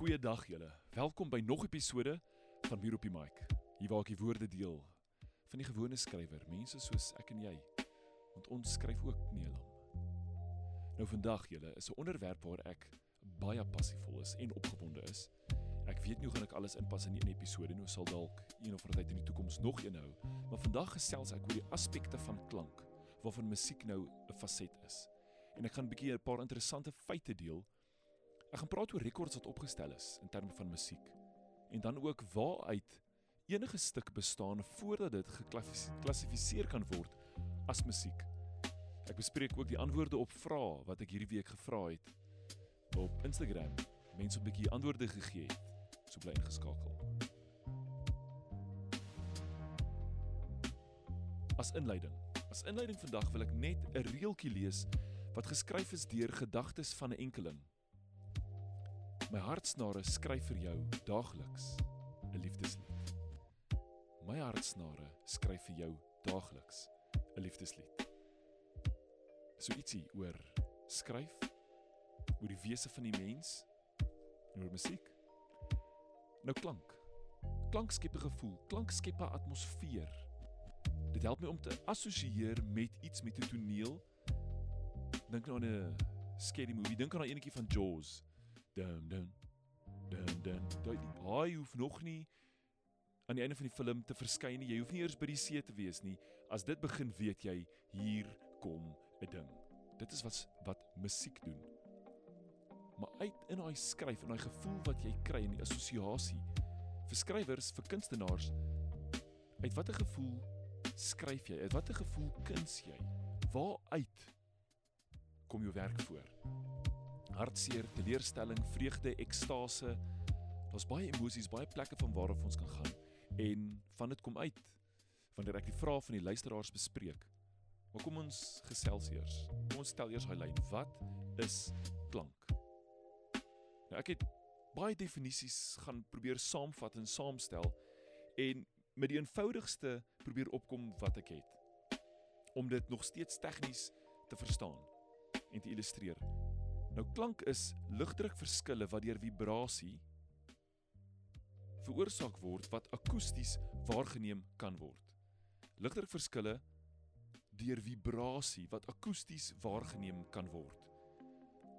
Goeiedag julle. Welkom by nog 'n episode van Muur op die Mic. Hier waar ek die woorde deel van die gewone skrywer, mense soos ek en jy. Want ons skryf ook Neelam. Nou vandag julle is 'n onderwerp waar ek baie passievol is en opgewonde is. Ek weet nie hoe gaan ek alles inpas in 'n episode nie, sal dalk een of ander tyd in die toekoms nog een hou, maar vandag gesels ek oor die aspekte van klank waarvan musiek nou 'n faset is. En ek gaan 'n bietjie 'n paar interessante feite deel Ek gaan praat oor rekords wat opgestel is in terme van musiek en dan ook waaruit enige stuk bestaan voordat dit geklassifiseer kan word as musiek. Ek bespreek ook die antwoorde op vrae wat ek hierdie week gevra het op Instagram. Mense 'n bietjie antwoorde gegee het. So bly ingeskakel. As inleiding. As inleiding vandag wil ek net 'n reeltjie lees wat geskryf is deur gedagtes van 'n enkeling. My hartsnare skryf vir jou daagliks 'n liefdeslied. My hartsnare skryf vir jou daagliks 'n liefdeslied. So ietsie oor skryf, oor die wese van die mens, oor musiek. Nou klank. Klank skep 'n gevoel, klank skep 'n atmosfeer. Dit help my om te assosieer met iets met 'n toneel. Dink nou aan 'n scary movie, dink aan 'n enetjie van Jaws. Dum dum. Dum dum. Daai haai hoef nog nie aan die einde van die film te verskyn. Jy hoef nie eers by die see te wees nie. As dit begin, weet jy hier kom 'n ding. Dit is wat wat musiek doen. Maar uit in daai skryf en daai gevoel wat jy kry in die assosiasie vir skrywers, vir kunstenaars, uit watter gevoel skryf jy? Uit watter gevoel kuns jy? Waar uit kom jou werk voor? Hartseer, teleurstelling, vreugde, ekstase. Daar's baie emosies, baie plekke van waar ons kan gaan en van dit kom uit wanneer ek die vrae van die luisteraars bespreek. Maar kom ons gesels eers. Kom ons stel eers hy lyn. Wat is klank? Nou ek het baie definisies gaan probeer saamvat en saamstel en met die eenvoudigste probeer opkom wat ek het om dit nog steeds tegnies te verstaan en te illustreer. Nou klank is lugdrukverskille wat deur vibrasie veroorsaak word wat akoesties waargeneem kan word. Lugdrukverskille deur vibrasie wat akoesties waargeneem kan word.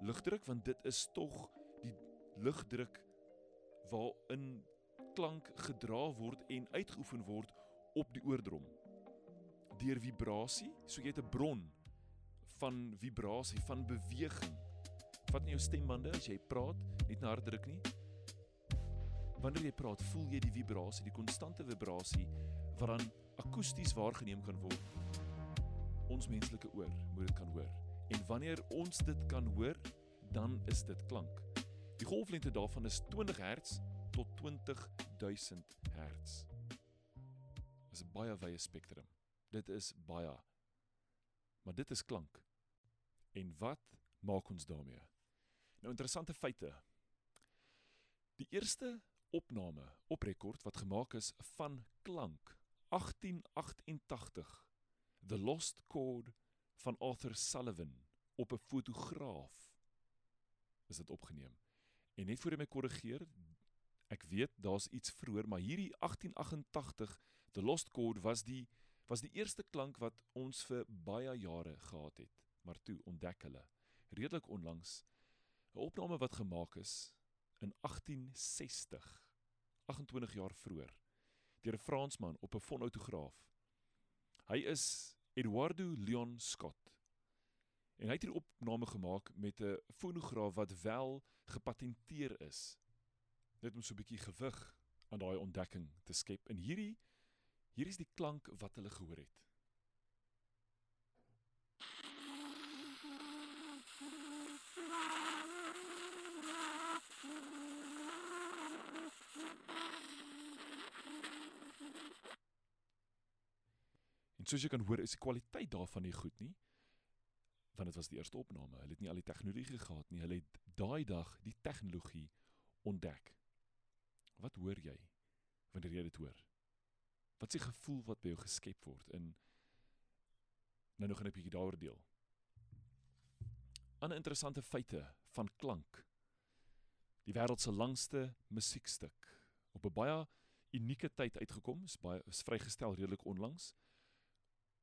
Lugdruk want dit is tog die lugdruk waarin klank gedra word en uitgeoefen word op die oordrom. Deur vibrasie, so jy het 'n bron van vibrasie, van beweging vat in jou stembande as jy praat, nie te hard druk nie. Wanneer jy praat, voel jy die vibrasie, die konstante vibrasie wat dan akoesties waargeneem kan word. Ons menslike oor moet dit kan hoor. En wanneer ons dit kan hoor, dan is dit klank. Die golflengte daarvan is 20 Hz tot 20000 Hz. Dit is 'n baie wye spektrum. Dit is baie. Maar dit is klank. En wat maak ons daarmee? Nou interessante feite. Die eerste opname op rekord wat gemaak is van klank 1888 The Lost Chord van Arthur Sullivan op 'n fotograaf is dit opgeneem. En net voor ek my korrigeer, ek weet daar's iets vroeër, maar hierdie 1888 The Lost Chord was die was die eerste klank wat ons vir baie jare gehad het, maar toe ontdek hulle redelik onlangs 'n opname wat gemaak is in 1860, 28 jaar vroeër, deur 'n Fransman op 'n fonoutograaf. Hy is Eduardo Leon Scott. En hy het hierdie opname gemaak met 'n fonograaf wat wel gepatenteer is. Net om so 'n bietjie gewig aan daai ontdekking te skep. En hierdie hier is die klank wat hulle gehoor het. En soos jy kan hoor, is die kwaliteit daarvan nie goed nie. Want dit was die eerste opname. Hulle het nie al die tegnologie gehad nie. Hulle het daai dag die tegnologie ontdek. Wat hoor jy wanneer jy dit hoor? Wat is die gevoel wat by jou geskep word in nou nog 'n bietjie daaroor deel? Ander interessante feite van klank. Die wêreld se langste musiekstuk op 'n baie unieke tyd uitgekom, is baie is vrygestel redelik onlangs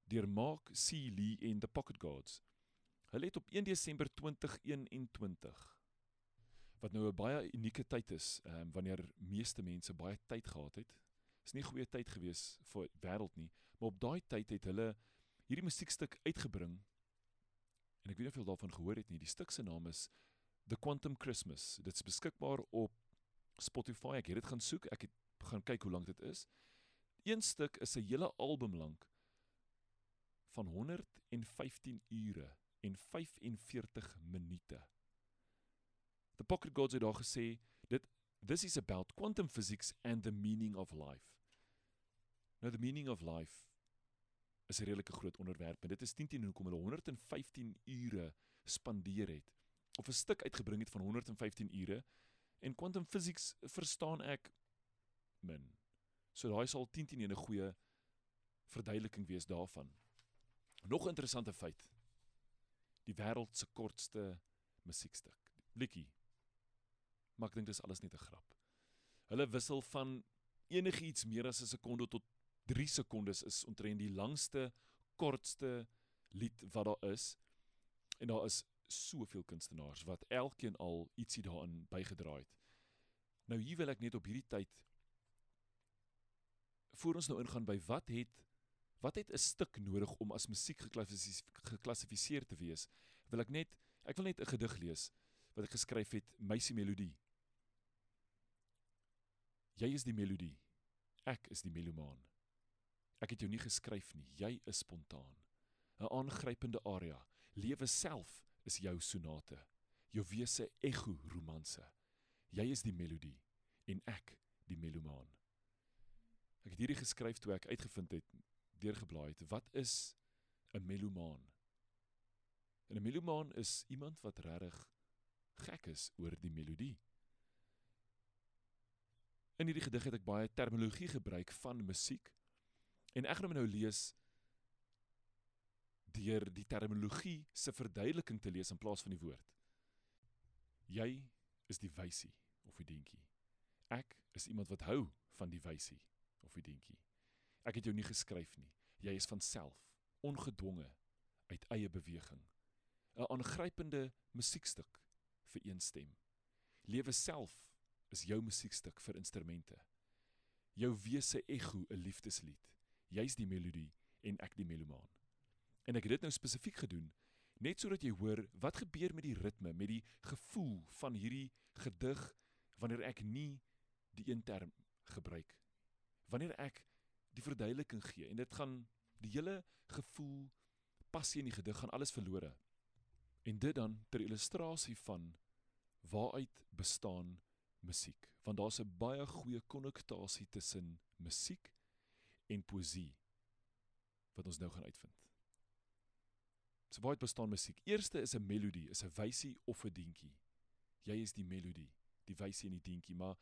deur Mark C. Lee en the Pocket Gods. Hulle het op 1 Desember 2021 wat nou 'n baie unieke tyd is, um, wanneer meeste mense baie tyd gehad het. Is nie goeie tyd gewees vir wêreld nie, maar op daai tyd het hulle hierdie musiekstuk uitgebring. En ek weet nie of jy daarvan gehoor het nie. Die stuk se naam is The Quantum Christmas. Dit is beskikbaar op Spotify. Ek het dit gaan soek. Ek het gaan kyk hoe lank dit is. Een stuk is 'n hele album lank van 115 ure en 45 minute. The Pocket Gods het daar gesê dit this is about quantum physics and the meaning of life. Nou the meaning of life is 'n redelike groot onderwerp en dit is 10 teen hoekom hulle 115 ure spandeer het of 'n stuk uitgebring het van 115 ure en quantum physics verstaan ek min. So daai sal 10 teen 'n goeie verduideliking wees daarvan. Nog 'n interessante feit. Die wêreld se kortste musiekstuk. Blikkie. Maar ek dink dis alles net 'n grap. Hulle wissel van enigiets meer as 'n sekonde tot 3 sekondes is omtrent die langste kortste lied wat daar is. En daar is soveel kunstenaars wat elkeen al ietsie daarin bygedra het. Nou hier wil ek net op hierdie tyd voor ons nou ingaan by wat het Wat het 'n stuk nodig om as musiek geklassifiseer te wees? Wil ek net ek wil net 'n gedig lees wat ek geskryf het, Meisie Melodie. Jy is die melodie. Ek is die melomaan. Ek het jou nie geskryf nie, jy is spontaan. 'n Aangrypende aria. Lewe self is jou sonate. Jou wese ego romanse. Jy is die melodie en ek die melomaan. Ek het hierdie geskryf toe ek uitgevind het deurgeblaai het. Wat is 'n melomaan? 'n Melomaan is iemand wat regtig gek is oor die melodie. In hierdie gedig het ek baie terminologie gebruik van musiek. En ek gaan nou lees deur die terminologie se verduideliking te lees in plaas van die woord. Jy is die wysie of die dingetjie. Ek is iemand wat hou van die wysie of die dingetjie. Ek het jou nie geskryf nie. Jy is van self, ongedwonge, uit eie beweging. 'n Aangrypende musiekstuk vir een stem. Lewe self is jou musiekstuk vir instrumente. Jou wese ego 'n liefdeslied. Jy's die melodie en ek die melomaan. En ek het dit nou spesifiek gedoen net sodat jy hoor wat gebeur met die ritme, met die gevoel van hierdie gedig wanneer ek nie die een term gebruik. Wanneer ek die verduideliking gee en dit gaan die hele gevoel passie in die gedig gaan alles verlore. En dit dan ter illustrasie van waaruit bestaan musiek, want daar's 'n baie goeie konnektasie tussen musiek en poësie wat ons nou gaan uitvind. So waaruit bestaan musiek? Eerste is 'n melodie, is 'n wysie of 'n dingetjie. Jy is die melodie, die wysie en die dingetjie, maar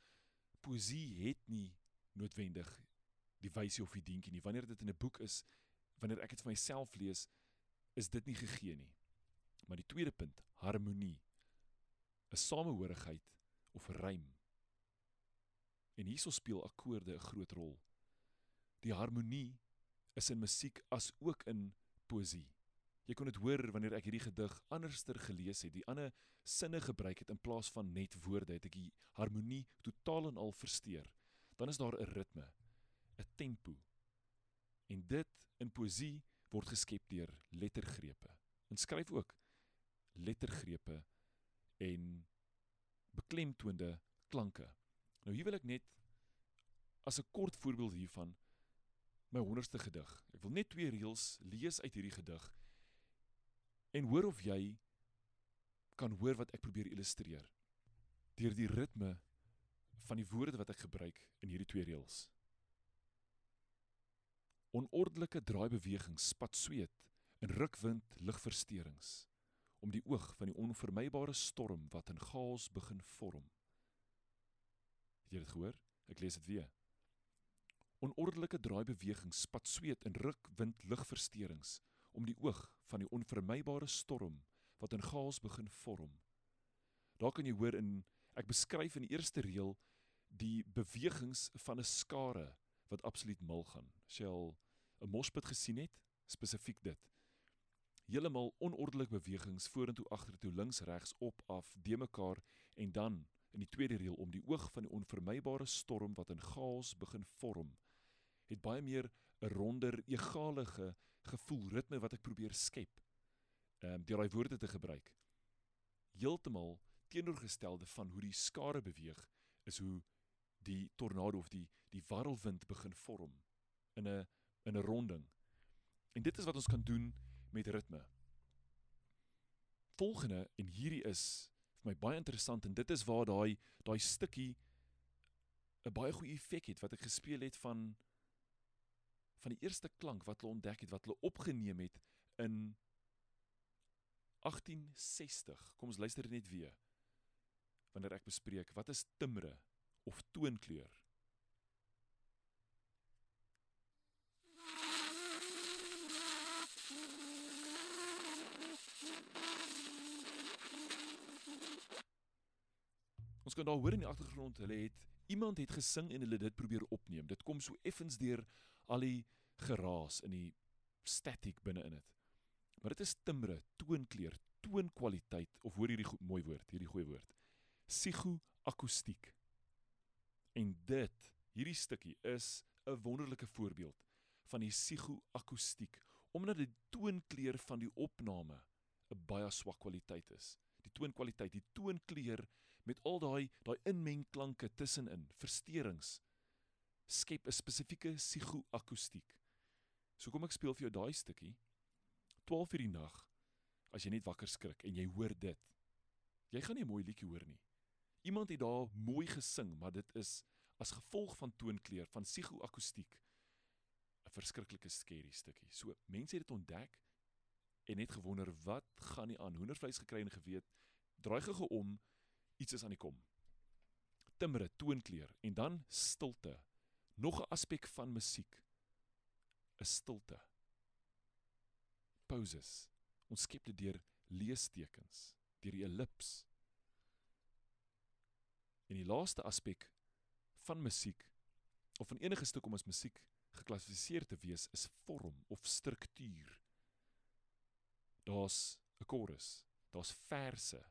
poësie het nie noodwendig die wysie of die dingetjie nie. Wanneer dit in 'n boek is, wanneer ek dit vir myself lees, is dit nie gegee nie. Maar die tweede punt, harmonie. 'n Samehorigheid of rym. En hierso speel akkoorde 'n groot rol. Die harmonie is in musiek as ook in poësie. Jy kon dit hoor wanneer ek hierdie gedig anderster gelees het, die ander sinne gebruik het in plaas van net woorde, het ek die harmonie totaal en al versteur. Dan is daar 'n ritme, 'n tempo. En dit in poësie word geskep deur lettergrepe. En skryf ook lettergrepe en beklemtoonde klanke. Nou hier wil ek net as 'n kort voorbeeld hiervan my 100ste gedig. Ek wil net twee reëls lees uit hierdie gedig en hoor of jy kan hoor wat ek probeer illustreer deur die ritme van die woorde wat ek gebruik in hierdie twee reëls. Onordelike draaibewegings, spat sweet en rukwind ligversteurings om die oog van die onvermybare storm wat in chaos begin vorm. Het jy dit gehoor? Ek lees dit weer. Onordelike draaibewegings, spat sweet en rukwind ligversteurings om die oog van die onvermybare storm wat in chaos begin vorm. Daar kan jy hoor in Ek beskryf in die eerste reël die bewegings van 'n skare wat absoluut mal gaan. As jy al 'n mospit gesien het, spesifiek dit. Heeltemal onordelike bewegings vorentoe, agtertoe, links, regs, op, af, de mekaar en dan in die tweede reël om die oog van die onvermybare storm wat in chaos begin vorm, het baie meer 'n ronder, egalige gevoel, ritme wat ek probeer skep. Ehm um, deur daai woorde te gebruik. Heeltemal teenoorgestelde van hoe die skare beweeg is hoe die tornado of die die warrelwind begin vorm in 'n in 'n ronding. En dit is wat ons kan doen met ritme. Volgende en hierdie is vir my baie interessant en dit is waar daai daai stukkie 'n baie goeie effek het wat ek gespeel het van van die eerste klank wat hulle ontdek het wat hulle opgeneem het in 1860. Kom ons luister net weer. Wanneer ek bespreek wat is timbre of toonkleur? Kan daar hoor in die agtergrond, hulle het iemand het gesing en hulle dit probeer opneem. Dit kom so effens deur al die geraas in die static binne in dit. Maar dit is timbre, toonkleur, toonkwaliteit of hoor hierdie mooi woord, hierdie goeie woord. Psigoakoestiek. En dit, hierdie stukkie is 'n wonderlike voorbeeld van die psigoakoestiek omdat die toonkleur van die opname 'n baie swak kwaliteit is. Die toonkwaliteit, die toonkleur met al daai daai inmengklanke tussenin, versteurings skep 'n spesifieke psigoakoestiek. So kom ek speel vir jou daai stukkie. 12 uur die nag as jy net wakker skrik en jy hoor dit. Jy gaan nie 'n mooi liedjie hoor nie. Iemand het daar mooi gesing, maar dit is as gevolg van toonkleur, van psigoakoestiek 'n verskriklike skerry stukkie. So mense het dit ontdek en net gewonder wat gaan nie aan. Hoendervleis gekry en geweet, draai gou om iets is aan die kom. Timbre, toonkleur en dan stilte. Nog 'n aspek van musiek is stilte. Pauses. Ons skep dit deur leestekens, deur die ellips. En die laaste aspek van musiek of van enige stuk om as musiek geklassifiseer te wees is vorm of struktuur. Daar's 'n chorus, daar's verse.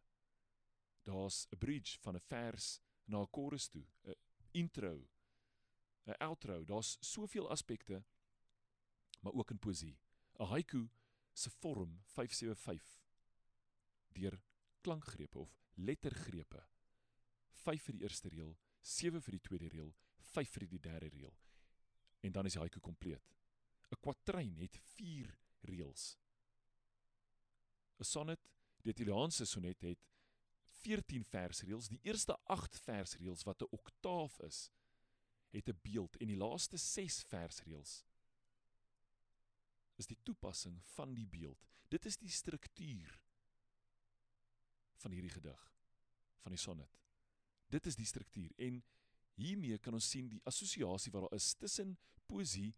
Daar's 'n bridge van 'n vers na 'n chorus toe, 'n intro, 'n outro, daar's soveel aspekte maar ook in poesie. 'n Haiku se vorm 575 deur klankgrepe of lettergrepe. 5 vir die eerste reël, 7 vir die tweede reël, 5 vir die derde reël. En dan is die haiku kompleet. 'n Kwatryn het 4 reëls. 'n Sonnet, die Italiaanse sonnet het 14 versreëls. Die eerste 8 versreëls wat 'n oktaaf is, het 'n beeld en die laaste 6 versreëls is die toepassing van die beeld. Dit is die struktuur van hierdie gedig van die sonnet. Dit is die struktuur en hiermee kan ons sien die assosiasie wat daar is tussen poesie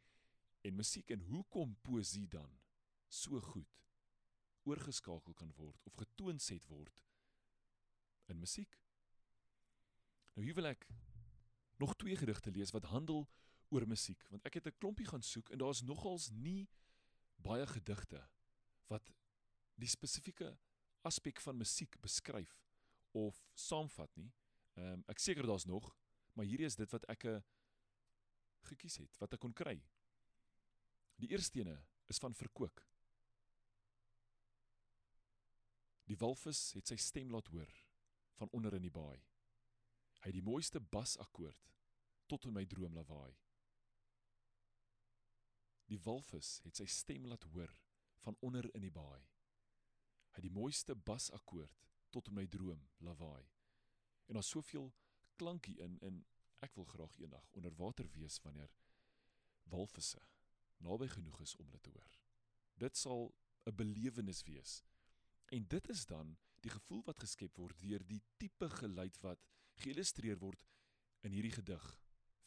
en musiek en hoekom poesie dan so goed oorgeskakel kan word of getoonset word in musiek. Nou hier wil ek nog twee gedigte lees wat handel oor musiek want ek het 'n klompie gaan soek en daar's nogals nie baie gedigte wat die spesifieke aspek van musiek beskryf of saamvat nie. Ehm um, ek seker daar's nog, maar hierdie is dit wat ek eh, gekies het, wat ek kon kry. Die eerste ene is van verkoop. Die walvis het sy stem laat hoor van onder in die baai. Hy het die mooiste basakkoord tot in my droom lawaai. Die walvis het sy stem laat hoor van onder in die baai. Hy het die mooiste basakkoord tot in my droom lawaai. En daar's soveel klankie in en ek wil graag eendag onder water wees wanneer walvisse naby genoeg is om dit te hoor. Dit sal 'n belewenis wees. En dit is dan die gevoel wat geskep word deur die tipe geluid wat geïllustreer word in hierdie gedig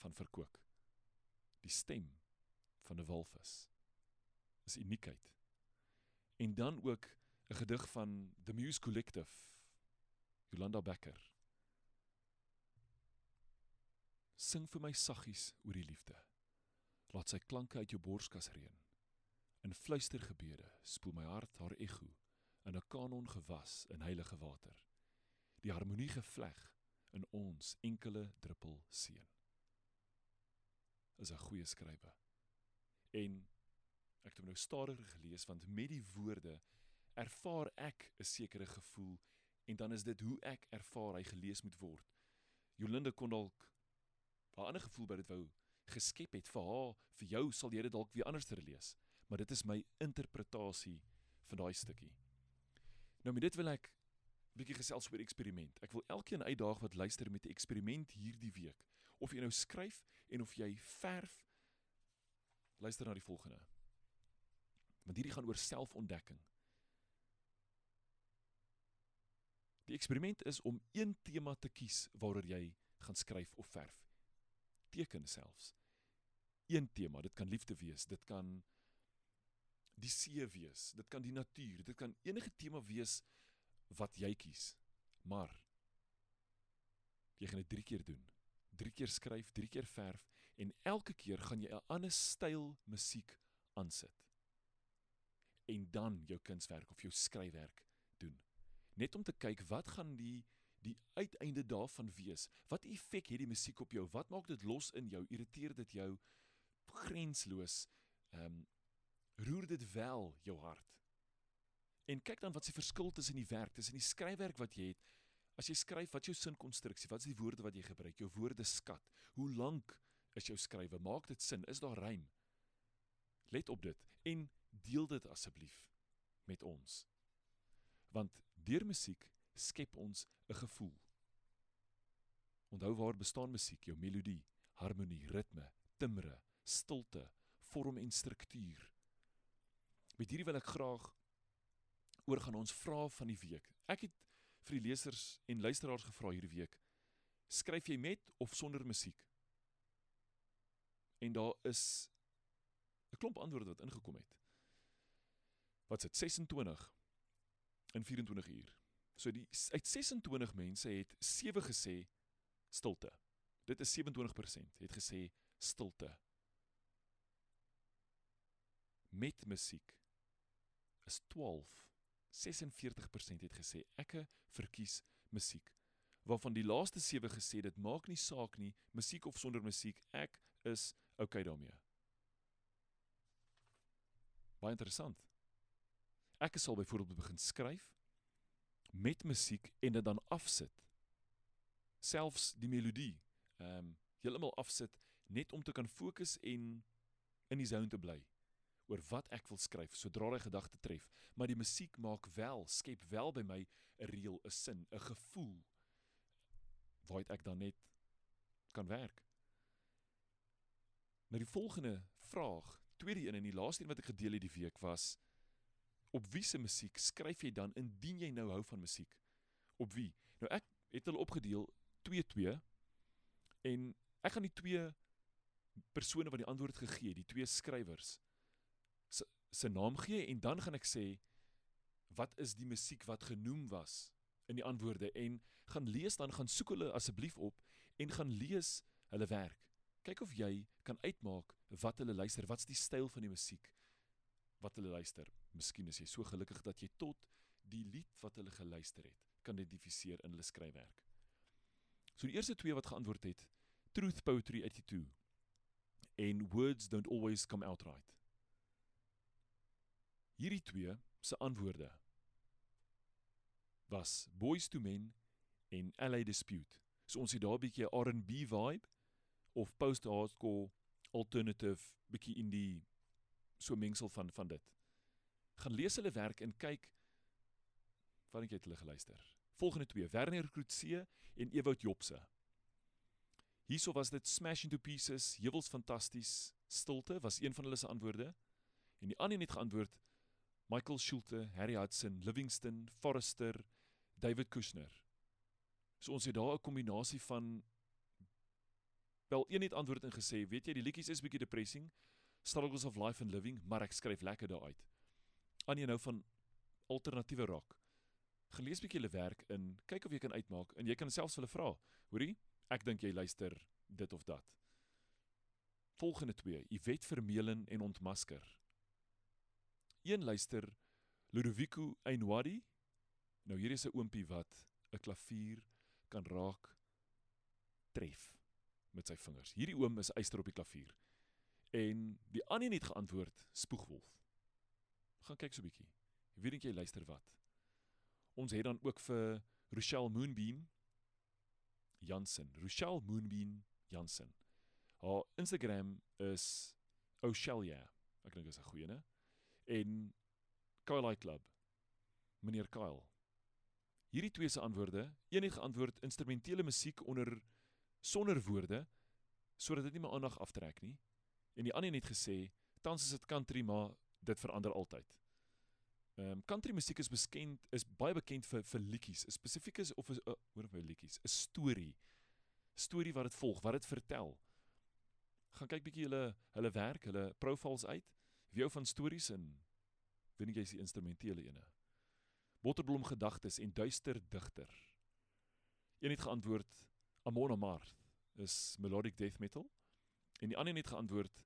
van verkoop. Die stem van 'n walvis is uniekheid. En dan ook 'n gedig van The Muse Collective Yolanda Becker Sing vir my saggies oor die liefde. Laat sy klanke uit jou borskas reën. In fluistergebede spoel my hart haar ego in 'n kanon gewas in heilige water. Die harmonie gevleg in ons enkele druppel seën. Is 'n goeie skrywe. En ek het hom nou stadiger gelees want met die woorde ervaar ek 'n sekere gevoel en dan is dit hoe ek ervaar hy gelees moet word. Jolinde kon dalk 'n ander gevoel by dit wou geskep het vir haar, vir jou sal jy dit dalk weer anders lees, maar dit is my interpretasie van daai stukkie. Nou met dit wil ek bietjie gesels oor eksperiment. Ek wil elkeen uitdaag wat luister met 'n eksperiment hierdie week. Of jy nou skryf en of jy verf luister na die volgende. Want hierdie gaan oor selfontdekking. Die eksperiment is om een tema te kies waaroor jy gaan skryf of verf. Teken selfs. Een tema, dit kan liefde wees, dit kan die see wees, dit kan die natuur, dit kan enige tema wees wat jy kies. Maar jy gaan dit 3 keer doen. 3 keer skryf, 3 keer verf en elke keer gaan jy 'n ander styl musiek aansit. En dan jou kunswerk of jou skryfwerk doen net om te kyk wat gaan die die uiteinde daarvan wees. Wat effek het die musiek op jou? Wat maak dit los in jou? Irriteer dit jou grensloos? Ehm um, roer dit wel jou hart? En kyk dan wat se verskil tussen die werk, tussen die skryfwerk wat jy het. As jy skryf, wat is jou sinkonstruksie? Wat is die woorde wat jy gebruik? Jou woordeskat. Hoe lank is jou skrywe? Maak dit sin? Is daar rym? Let op dit en deel dit asseblief met ons. Want deur musiek skep ons 'n gevoel. Onthou waar bestaan musiek? Jou melodie, harmonie, ritme, timbre, stilte, vorm en struktuur. Met hierdie wil ek graag oorgaan ons vrae van die week. Ek het vir die lesers en luisteraars gevra hierdie week: Skryf jy met of sonder musiek? En daar is 'n klomp antwoorde wat ingekom het. Wat dit? 26 in 24 uur. So die uit 26 mense het 7 gesê stilte. Dit is 27% het gesê stilte. Met musiek is 12 46% het gesê ek verkies musiek. Waarvan die laaste 7 gesê dit maak nie saak nie, musiek of sonder musiek, ek is okay daarmee. Baie interessant. Ek sal byvoorbeeld begin skryf met musiek en dit dan afsit. Selfs die melodie, ehm um, heeltemal afsit net om te kan fokus en in die zone te bly oor wat ek wil skryf sodra daai gedagte tref, maar die musiek maak wel, skep wel by my 'n reël, 'n sin, 'n gevoel waar ek dan net kan werk. Nou die volgende vraag, tweede een en die laaste een wat ek gedeel het die week was op wie se musiek skryf jy dan indien jy nou hou van musiek? Op wie? Nou ek het hulle opgedeel 2-2 en ek gaan die twee persone wat die antwoord gegee het, die twee skrywers se naam gee en dan gaan ek sê wat is die musiek wat genoem was in die antwoorde en gaan lees dan gaan soek hulle asseblief op en gaan lees hulle werk. Kyk of jy kan uitmaak wat hulle luister, wat's die styl van die musiek wat hulle luister. Miskien is jy so gelukkig dat jy tot die lied wat hulle geluister het kan identifiseer in hulle skryfwerk. So die eerste twee wat geantwoord het, Truth Poetry 82 en Words Don't Always Come Out Right. Hierdie twee se antwoorde was Boys to Men en LA Dispute. So ons het daar 'n bietjie R&B vibe of post-hardcore alternative bietjie in die so mengsel van van dit. Gaan lees hulle werk en kyk wat ek het hulle geluister. Volgende twee, Werner Kroetse en Ewout Jopse. Hierso was dit Smash into Pieces, Hewels fantasties, Stilte was een van hulle se antwoorde. En die ander het geantwoord Michael Schulte, Harry Hudson, Livingston, Forrester, David Kushner. So ons het daar 'n kombinasie van wel een het antwoord en gesê, weet jy, die liedjies is bietjie depressing, struggles of life and living, maar ek skryf lekker daaruit. Aan jy nou van alternatiewe rock. Gelees bietjie hulle werk in, kyk of jy kan uitmaak en jy kan selfs hulle vra. Hoorie, ek dink jy luister dit of dat. Volgende twee, Yvette Vermeulen en Ontmasker. Een luister Ludovico Einwadi. Nou hier is 'n oompie wat 'n klavier kan raak tref met sy vingers. Hierdie oom is eyster op die klavier. En die ander het geantwoord spoegwolf. Gaan kyk so 'n bietjie. Wie dink jy luister wat? Ons het dan ook vir Rochelle Moonbeam Jansen. Rochelle Moonbeam Jansen. Haar Instagram is O'Shellia. Ek dink dit is 'n goeie, né? En Kyle Club. Meneer Kyle. Hierdie twee se antwoorde, een het geantwoord instrumentele musiek onder sonder woorde sodat dit nie my aandag aftrek nie. En die ander het gesê tans is dit country maar dit verander altyd. Ehm um, country musiek is bekend is baie bekend vir vir liedjies, spesifiek is of is uh, hoor my liedjies, 'n storie. Storie wat dit volg, wat dit vertel. Gaan kyk bietjie hulle hulle werk, hulle profiles uit. Wie hou van stories en weet jy is die instrumentele ene. Botterblom gedagtes en duister digter. Een het geantwoord Amon Amarth is melodic death metal en die ander het geantwoord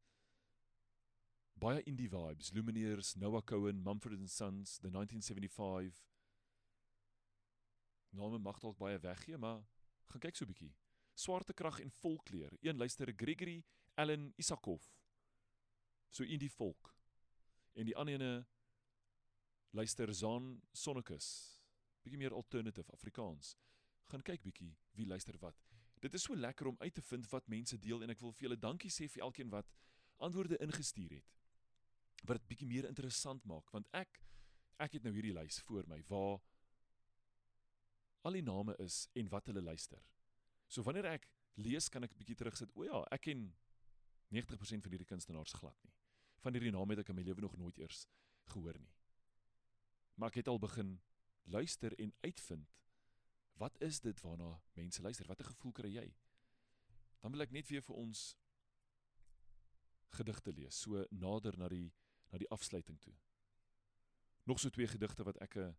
baie indie vibes, Lumineers, Noah Cohen, Mumford and Sons, the 1975. Name mag dalk baie weggee, maar gaan kyk so 'n bietjie. Swarte krag en volkleur. Een luister Gregory Allen Isakov. So indie folk. En die ander ene luister Zan Sonnekus. Bietjie meer alternative Afrikaans. Gaan kyk bietjie wie luister wat. Dit is so lekker om uit te vind wat mense deel en ek wil vir julle dankie sê vir elkeen wat antwoorde ingestuur het wat dit bietjie meer interessant maak want ek ek het nou hierdie lys voor my waar al die name is en wat hulle luister. So wanneer ek lees kan ek bietjie terugsit. O ja, ek ken 90% van hierdie kunstenaars glad nie. Van hierdie name het ek in my lewe nog nooit eers gehoor nie. Maar ek het al begin luister en uitvind wat is dit waarna mense luister? Watter gevoel kry jy? Dan wil ek net weer vir ons gedigte lees, so nader na die na die afsluiting toe. Nog so twee gedigte wat ek eh,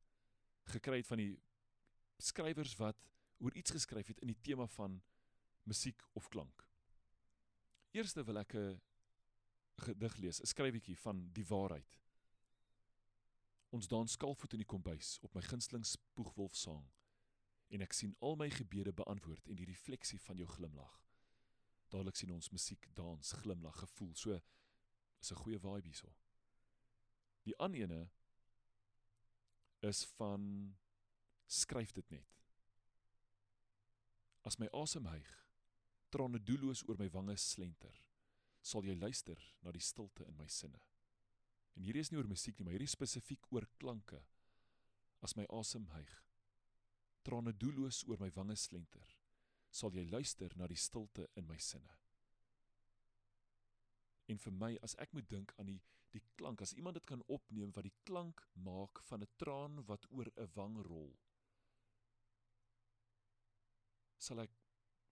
gekry het van die skrywers wat oor iets geskryf het in die tema van musiek of klank. Eerste wil ek 'n gedig lees, 'n skrywietjie van die waarheid. Ons dans skalvoet in die kombuis op my gunsteling spoegwolf sang en ek sien al my gebede beantwoord en die refleksie van jou glimlag. Dadelik sien ons musiek, dans, glimlag, gevoel. So is 'n goeie vibe hierso. Die ander ene is van skryf dit net. As my asem hyg, trane doelloos oor my wange slenter, sal jy luister na die stilte in my sinne. En hierdie is nie oor musiek nie, maar hierdie spesifiek oor klanke. As my asem hyg, trane doelloos oor my wange slenter, sal jy luister na die stilte in my sinne. En vir my as ek moet dink aan die die klank, as iemand dit kan opneem wat die klank maak van 'n traan wat oor 'n wang rol, sal ek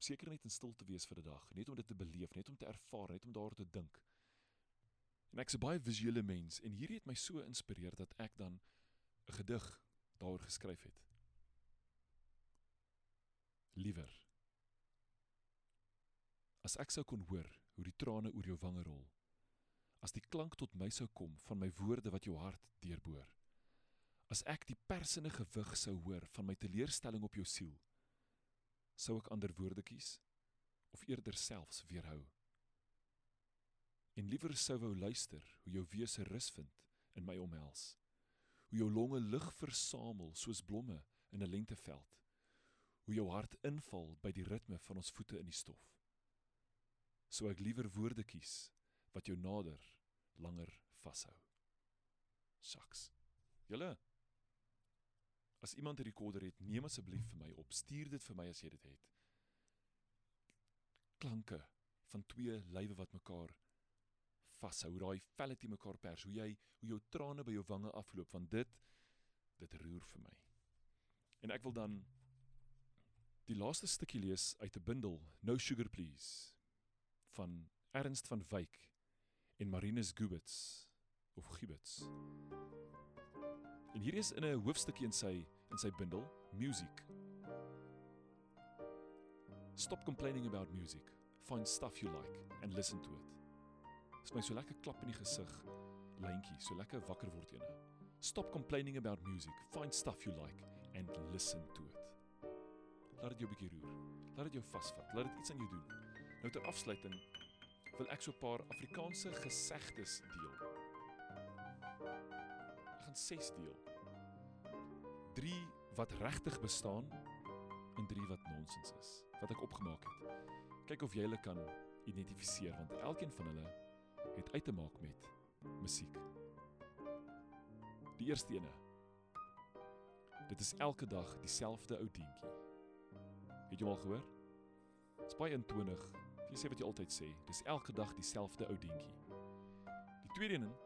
seker net in stilte wees vir 'n dag, net om dit te beleef, net om te ervaar, net om daaroor te dink. En ek's 'n baie visuele mens en hierdie het my so geïnspireer dat ek dan 'n gedig daaroor geskryf het. Liewer as ek sou kon hoor hoe die trane oor jou wange rol. As die klank tot my sou kom van my woorde wat jou hart deurboor. As ek die persende gewig sou hoor van my teleurstelling op jou siel, sou ek ander woorde kies of eerder selfs weerhou. En liewer sou wou luister hoe jou wese rus vind in my omhels. Hoe jou longe lig versamel soos blomme in 'n lenteveld. Hoe jou hart inval by die ritme van ons voete in die stof sou ek liewer woorde kies wat jou nader langer vashou. Saks. Julle As iemand 'n rekorder het, neem asseblief vir my op. Stuur dit vir my as jy dit het. Klanke van twee lywe wat mekaar vashou, daai velle te mekaar pers, hoe jy hoe jou trane by jou wange afloop van dit dit roer vir my. En ek wil dan die laaste stukkie lees uit 'n bundel, No Sugar Please van Ernst van Wyk en Marinus Gubitz of Gubitz. En hier is in 'n hoofstukkie in sy in sy bundel Music. Stop complaining about music. find stuff you like and listen to it. Dis my so lekker klap in die gesig, lyntjie, so lekker wakker word ene. Stop complaining about music. Find stuff you like and listen to it. Laat dit jou bietjie roer. Laat dit jou vasvat. Laat dit iets aan jou doen. Nou ter afsluiting wil ek so 'n paar Afrikaanse gesegdes deel. Gaan 6 deel. 3 wat regtig bestaan en 3 wat nonsens is wat ek opgemaak het. Kyk of jy hulle kan identifiseer want elkeen van hulle het uit te maak met musiek. Die eerste ene. Dit is elke dag dieselfde ou dientjie. Het jy al gehoor? Dis baie intonig. Jy sê wat jy altyd sê, dis elke dag dieselfde ou dientjie. Die tweede een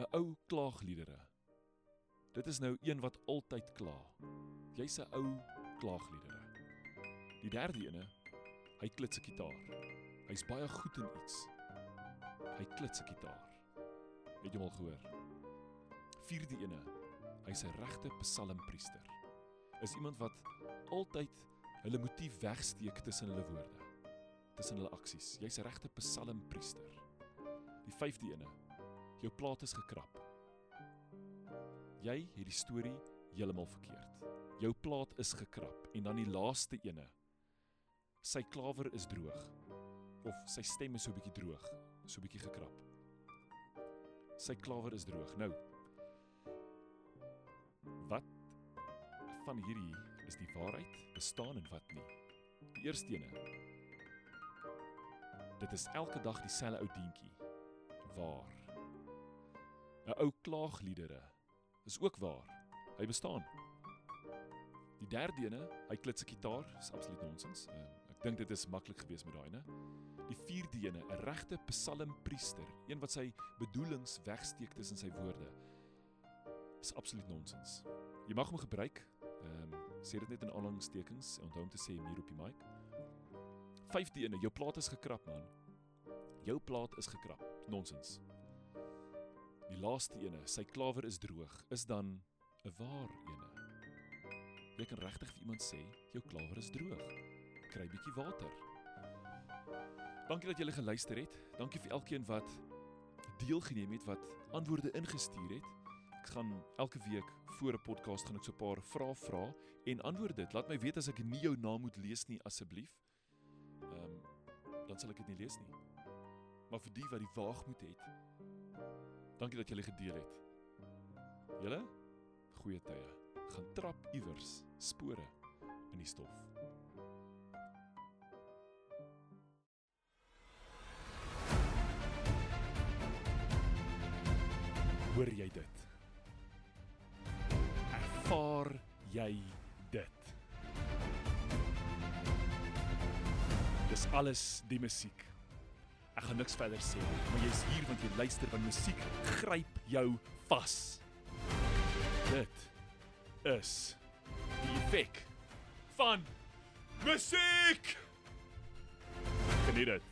'n ou klaagliedere. Dit is nou een wat altyd kla. Jy's 'n ou klaagliedere. Die derde ene, hy klits 'n gitaar. Hy's baie goed in iets. Hy klits 'n gitaar. Het jy al gehoor? Vierde ene, hy's 'n regte psalmpriester. Is iemand wat altyd hulle motief wegsteek tussen hulle woorde, tussen hulle aksies. Jy's 'n regte psalmpriester. Die vyfde ene, jou plaat is gekrap. Jy het die storie heeltemal verkeerd. Jou plaat is gekrap en dan die laaste ene. Sy klawer is droog of sy stem is so bietjie droog, so bietjie gekrap. Sy klawer is droog. Nou. Wat van hierdie is die waarheid bestaan en wat nie? Die eerste ene. Dit is elke dag dieselfde ou dientjie. Waar? 'n Ou klaagliedere is ook waar. Hy bestaan. Die derde ene, hy klits 'n gitaar, is absoluut nonsens. Uh, ek dink dit is maklik geweest met daai ene. Die vierde ene, 'n regte psalmpriester, een wat sy bedoelings wegsteek tussen sy woorde, is absoluut nonsens. Jy mag hom gebruik. Ehm um, sê dit net in aanhalingstekens, onthou om te sê hier op die mic. Vyfde ene, jou plaat is gekrap man. Jou plaat is gekrap. Nonsens. Die laaste ene, sy klawer is droog, is dan 'n waar ene. Jy kan regtig vir iemand sê jou klawer is droog. Kry bietjie water. Dankie dat julle geluister het. Dankie vir elkeen wat deelgeneem het wat antwoorde ingestuur het. Ek gaan elke week voor 'n podcast gaan ek so 'n paar vrae vra en antwoord dit. Laat my weet as ek nie jou naam moet lees nie asseblief. Ehm um, dan sal ek dit nie lees nie. Maar vir die wat die waagmoed het, dankie dat julle gedeel het. Julle goeie tye. Gaan trap iewers spore in die stof. Hoor jy dit? Ervaar jy dit? Dis alles die musiek. Ek gaan niks verder sê nie, maar jy's hier want jy luister want musiek gryp jou vas. Dit is die effek van musiek. Geniet dit.